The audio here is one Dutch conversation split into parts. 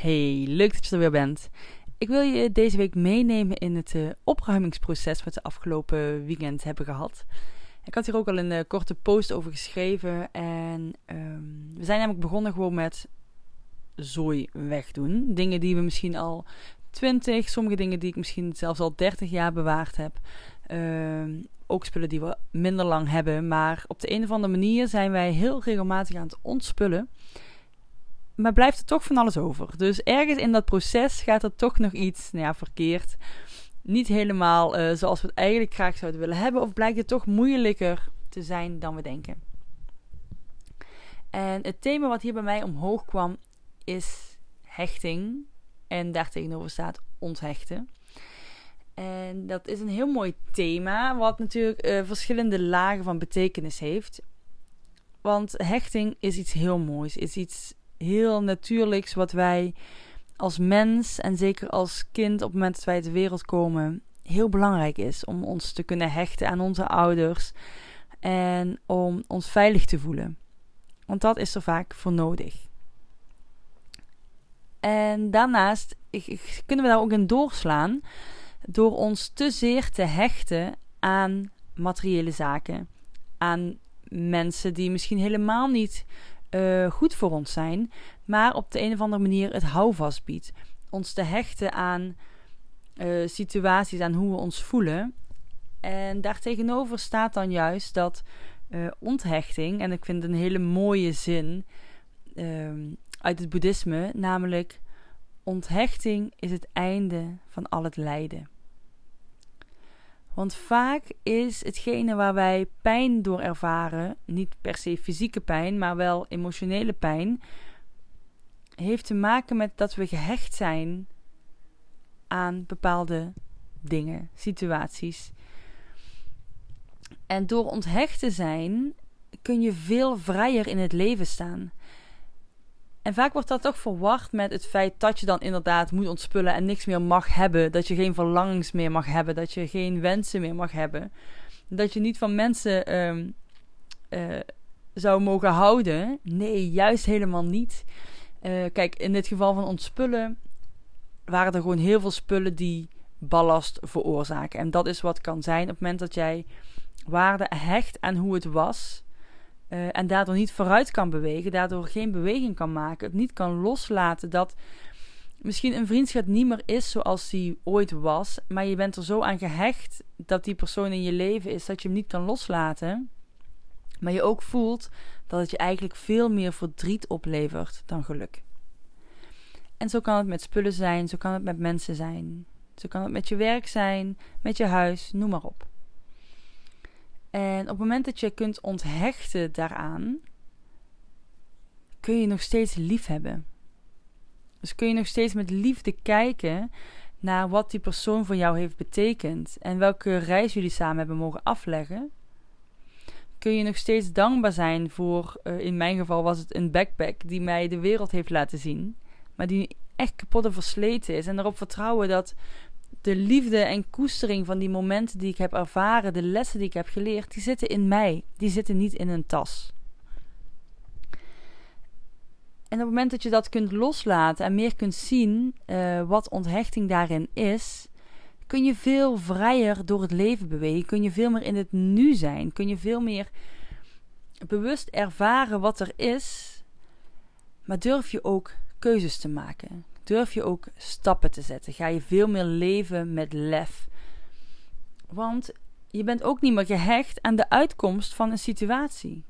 Hey, leuk dat je er weer bent. Ik wil je deze week meenemen in het uh, opruimingsproces wat we afgelopen weekend hebben gehad. Ik had hier ook al een uh, korte post over geschreven. En um, we zijn namelijk begonnen gewoon met zooi wegdoen. Dingen die we misschien al 20, sommige dingen die ik misschien zelfs al 30 jaar bewaard heb. Uh, ook spullen die we minder lang hebben. Maar op de een of andere manier zijn wij heel regelmatig aan het ontspullen. Maar blijft er toch van alles over. Dus ergens in dat proces gaat er toch nog iets nou ja, verkeerd. Niet helemaal uh, zoals we het eigenlijk graag zouden willen hebben. Of blijkt het toch moeilijker te zijn dan we denken. En het thema wat hier bij mij omhoog kwam is hechting. En daar tegenover staat onthechten. En dat is een heel mooi thema, wat natuurlijk uh, verschillende lagen van betekenis heeft. Want hechting is iets heel moois, is iets heel natuurlijks wat wij als mens en zeker als kind op het moment dat wij de wereld komen, heel belangrijk is om ons te kunnen hechten aan onze ouders en om ons veilig te voelen. Want dat is er vaak voor nodig. En daarnaast kunnen we daar ook in doorslaan door ons te zeer te hechten aan materiële zaken, aan mensen die misschien helemaal niet uh, goed voor ons zijn, maar op de een of andere manier het houvast biedt. Ons te hechten aan uh, situaties, aan hoe we ons voelen. En daartegenover staat dan juist dat uh, onthechting, en ik vind het een hele mooie zin uit het boeddhisme, namelijk onthechting is het einde van al het lijden. Want vaak is hetgene waar wij pijn door ervaren, niet per se fysieke pijn, maar wel emotionele pijn, heeft te maken met dat we gehecht zijn aan bepaalde dingen, situaties. En door onthecht te zijn kun je veel vrijer in het leven staan. En vaak wordt dat toch verward met het feit dat je dan inderdaad moet ontspullen en niks meer mag hebben. Dat je geen verlangens meer mag hebben. Dat je geen wensen meer mag hebben. Dat je niet van mensen um, uh, zou mogen houden. Nee, juist helemaal niet. Uh, kijk, in dit geval van ontspullen waren er gewoon heel veel spullen die ballast veroorzaken. En dat is wat kan zijn op het moment dat jij waarde hecht aan hoe het was uh, en daardoor niet vooruit kan bewegen, daardoor geen beweging kan maken, het niet kan loslaten dat misschien een vriendschap niet meer is zoals die ooit was, maar je bent er zo aan gehecht dat die persoon in je leven is dat je hem niet kan loslaten. Maar je ook voelt dat het je eigenlijk veel meer verdriet oplevert dan geluk. En zo kan het met spullen zijn, zo kan het met mensen zijn, zo kan het met je werk zijn, met je huis, noem maar op. En op het moment dat je kunt onthechten daaraan, kun je nog steeds lief hebben. Dus kun je nog steeds met liefde kijken naar wat die persoon voor jou heeft betekend en welke reis jullie samen hebben mogen afleggen. Kun je nog steeds dankbaar zijn voor, uh, in mijn geval was het een backpack die mij de wereld heeft laten zien, maar die echt kapot en versleten is. En erop vertrouwen dat de liefde en koestering van die momenten die ik heb ervaren, de lessen die ik heb geleerd, die zitten in mij. Die zitten niet in een tas. En op het moment dat je dat kunt loslaten en meer kunt zien uh, wat onthechting daarin is, kun je veel vrijer door het leven bewegen. Kun je veel meer in het nu zijn. Kun je veel meer bewust ervaren wat er is. Maar durf je ook keuzes te maken. Durf je ook stappen te zetten. Ga je veel meer leven met lef. Want je bent ook niet meer gehecht aan de uitkomst van een situatie.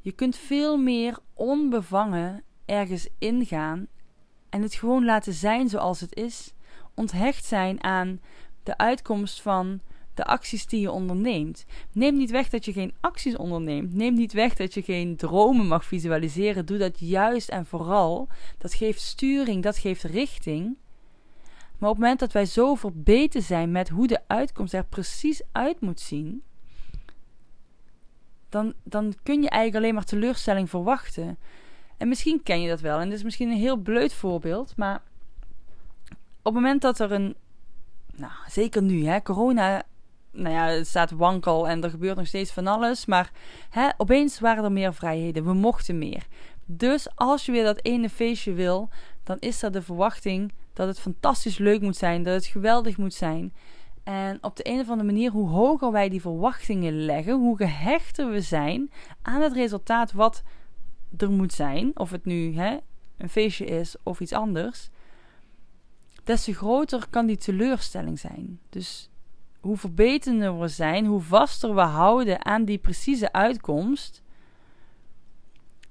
Je kunt veel meer onbevangen ergens ingaan en het gewoon laten zijn zoals het is. Onthecht zijn aan de uitkomst van de acties die je onderneemt. Neem niet weg dat je geen acties onderneemt. Neem niet weg dat je geen dromen mag visualiseren. Doe dat juist en vooral. Dat geeft sturing, dat geeft richting. Maar op het moment dat wij zo verbeten zijn met hoe de uitkomst er precies uit moet zien, dan, dan kun je eigenlijk alleen maar teleurstelling verwachten. En misschien ken je dat wel. En dit is misschien een heel bleut voorbeeld. Maar op het moment dat er een. Nou, zeker nu, hè, corona. Nou ja, het staat wankel en er gebeurt nog steeds van alles. Maar hè, opeens waren er meer vrijheden. We mochten meer. Dus als je weer dat ene feestje wil, dan is er de verwachting dat het fantastisch leuk moet zijn, dat het geweldig moet zijn. En op de een of andere manier, hoe hoger wij die verwachtingen leggen, hoe gehechter we zijn aan het resultaat wat er moet zijn, of het nu hè, een feestje is of iets anders, des te groter kan die teleurstelling zijn. Dus hoe verbeterder we zijn, hoe vaster we houden aan die precieze uitkomst,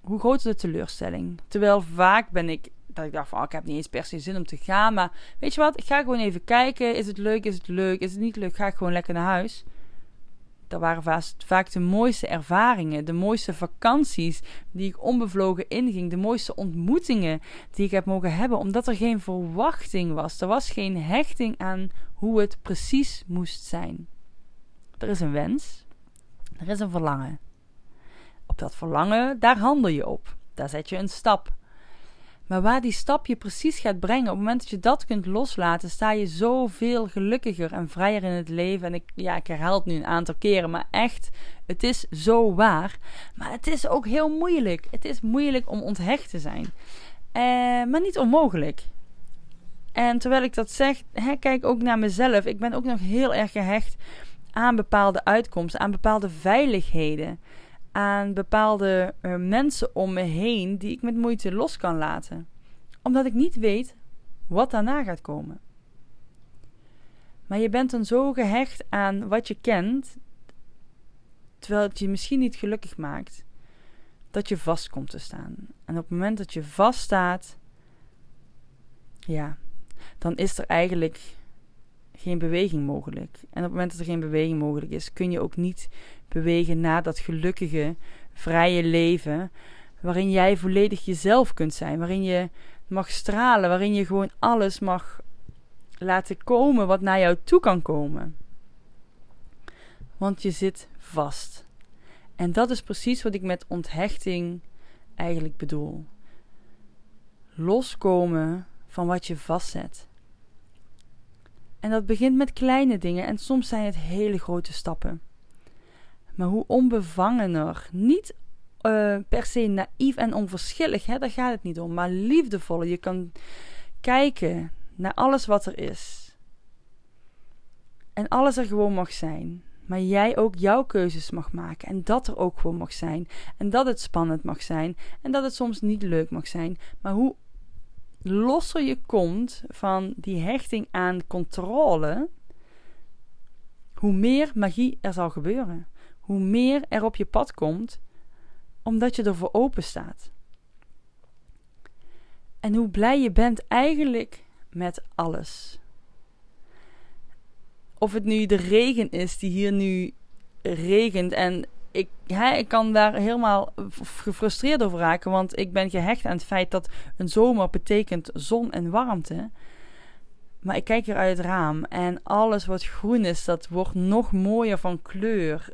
hoe groter de teleurstelling. Terwijl vaak ben ik dat ik dacht van, oh, ik heb niet eens per se zin om te gaan. Maar weet je wat, ik ga gewoon even kijken. Is het leuk, is het leuk, is het niet leuk, ga ik gewoon lekker naar huis. Dat waren vaak de mooiste ervaringen, de mooiste vakanties die ik onbevlogen inging, de mooiste ontmoetingen die ik heb mogen hebben, omdat er geen verwachting was. Er was geen hechting aan hoe het precies moest zijn. Er is een wens, er is een verlangen. Op dat verlangen, daar handel je op. Daar zet je een stap. Maar waar die stap je precies gaat brengen, op het moment dat je dat kunt loslaten, sta je zoveel gelukkiger en vrijer in het leven. En ik, ja, ik herhaal het nu een aantal keren, maar echt, het is zo waar. Maar het is ook heel moeilijk. Het is moeilijk om onthecht te zijn. Eh, maar niet onmogelijk. En terwijl ik dat zeg, hè, kijk ook naar mezelf. Ik ben ook nog heel erg gehecht aan bepaalde uitkomsten, aan bepaalde veiligheden aan bepaalde uh, mensen om me heen die ik met moeite los kan laten. Omdat ik niet weet wat daarna gaat komen. Maar je bent dan zo gehecht aan wat je kent, terwijl het je misschien niet gelukkig maakt, dat je vast komt te staan. En op het moment dat je vaststaat, ja, dan is er eigenlijk geen beweging mogelijk. En op het moment dat er geen beweging mogelijk is, kun je ook niet bewegen naar dat gelukkige, vrije leven. Waarin jij volledig jezelf kunt zijn. Waarin je mag stralen. Waarin je gewoon alles mag laten komen wat naar jou toe kan komen. Want je zit vast. En dat is precies wat ik met onthechting eigenlijk bedoel. Loskomen van wat je vastzet. En dat begint met kleine dingen en soms zijn het hele grote stappen. Maar hoe onbevangener, niet uh, per se naïef en onverschillig, hè, daar gaat het niet om, maar liefdevol. Je kan kijken naar alles wat er is. En alles er gewoon mag zijn. Maar jij ook jouw keuzes mag maken. En dat er ook gewoon mag zijn. En dat het spannend mag zijn. En dat het soms niet leuk mag zijn. Maar hoe losser je komt van die hechting aan controle, hoe meer magie er zal gebeuren. Hoe meer er op je pad komt, omdat je ervoor open staat. En hoe blij je bent eigenlijk met alles. Of het nu de regen is die hier nu regent en ik, hè, ik kan daar helemaal gefrustreerd over raken. Want ik ben gehecht aan het feit dat een zomer betekent zon en warmte. Maar ik kijk hier uit het raam en alles wat groen is, dat wordt nog mooier van kleur.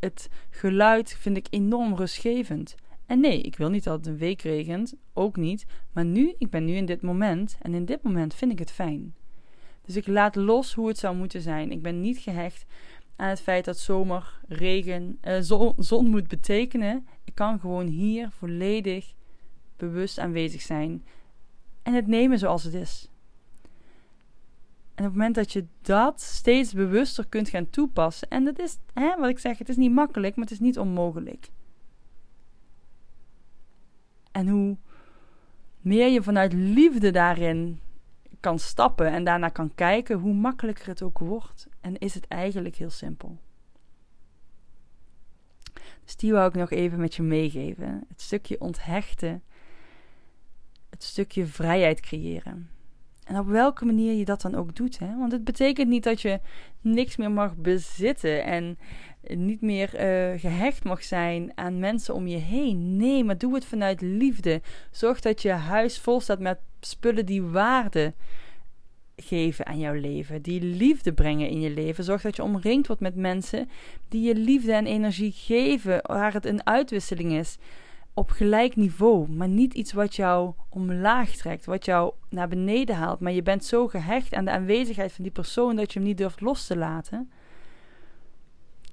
Het geluid vind ik enorm rustgevend. En nee, ik wil niet dat het een week regent, ook niet. Maar nu, ik ben nu in dit moment en in dit moment vind ik het fijn. Dus ik laat los hoe het zou moeten zijn. Ik ben niet gehecht aan het feit dat zomer, regen, uh, zon, zon moet betekenen. Ik kan gewoon hier volledig bewust aanwezig zijn en het nemen zoals het is. En op het moment dat je dat steeds bewuster kunt gaan toepassen, en dat is hè, wat ik zeg, het is niet makkelijk, maar het is niet onmogelijk. En hoe meer je vanuit liefde daarin kan stappen en daarna kan kijken, hoe makkelijker het ook wordt. En is het eigenlijk heel simpel. Dus die wou ik nog even met je meegeven. Het stukje onthechten. Het stukje vrijheid creëren. En op welke manier je dat dan ook doet. Hè? Want het betekent niet dat je niks meer mag bezitten en niet meer uh, gehecht mag zijn aan mensen om je heen. Nee, maar doe het vanuit liefde. Zorg dat je huis vol staat met spullen die waarde geven aan jouw leven, die liefde brengen in je leven. Zorg dat je omringd wordt met mensen die je liefde en energie geven, waar het een uitwisseling is op gelijk niveau, maar niet iets wat jou omlaag trekt, wat jou naar beneden haalt. Maar je bent zo gehecht aan de aanwezigheid van die persoon dat je hem niet durft los te laten.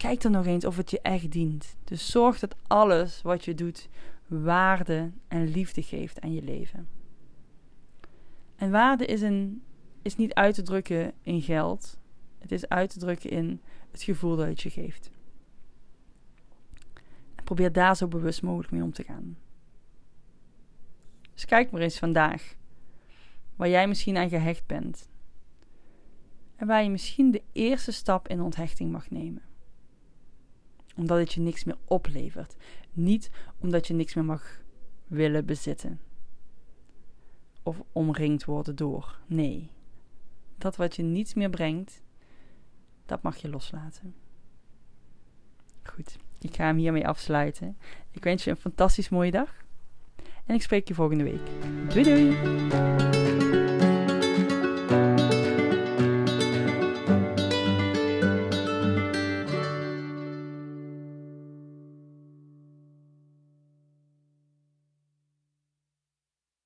Kijk dan nog eens of het je echt dient. Dus zorg dat alles wat je doet waarde en liefde geeft aan je leven. En waarde is, een, is niet uit te drukken in geld. Het is uit te drukken in het gevoel dat het je geeft. En probeer daar zo bewust mogelijk mee om te gaan. Dus kijk maar eens vandaag waar jij misschien aan gehecht bent. En waar je misschien de eerste stap in onthechting mag nemen omdat het je niks meer oplevert. Niet omdat je niks meer mag willen bezitten. Of omringd worden door. Nee. Dat wat je niets meer brengt, dat mag je loslaten. Goed, ik ga hem hiermee afsluiten. Ik wens je een fantastisch mooie dag. En ik spreek je volgende week. Doei doei!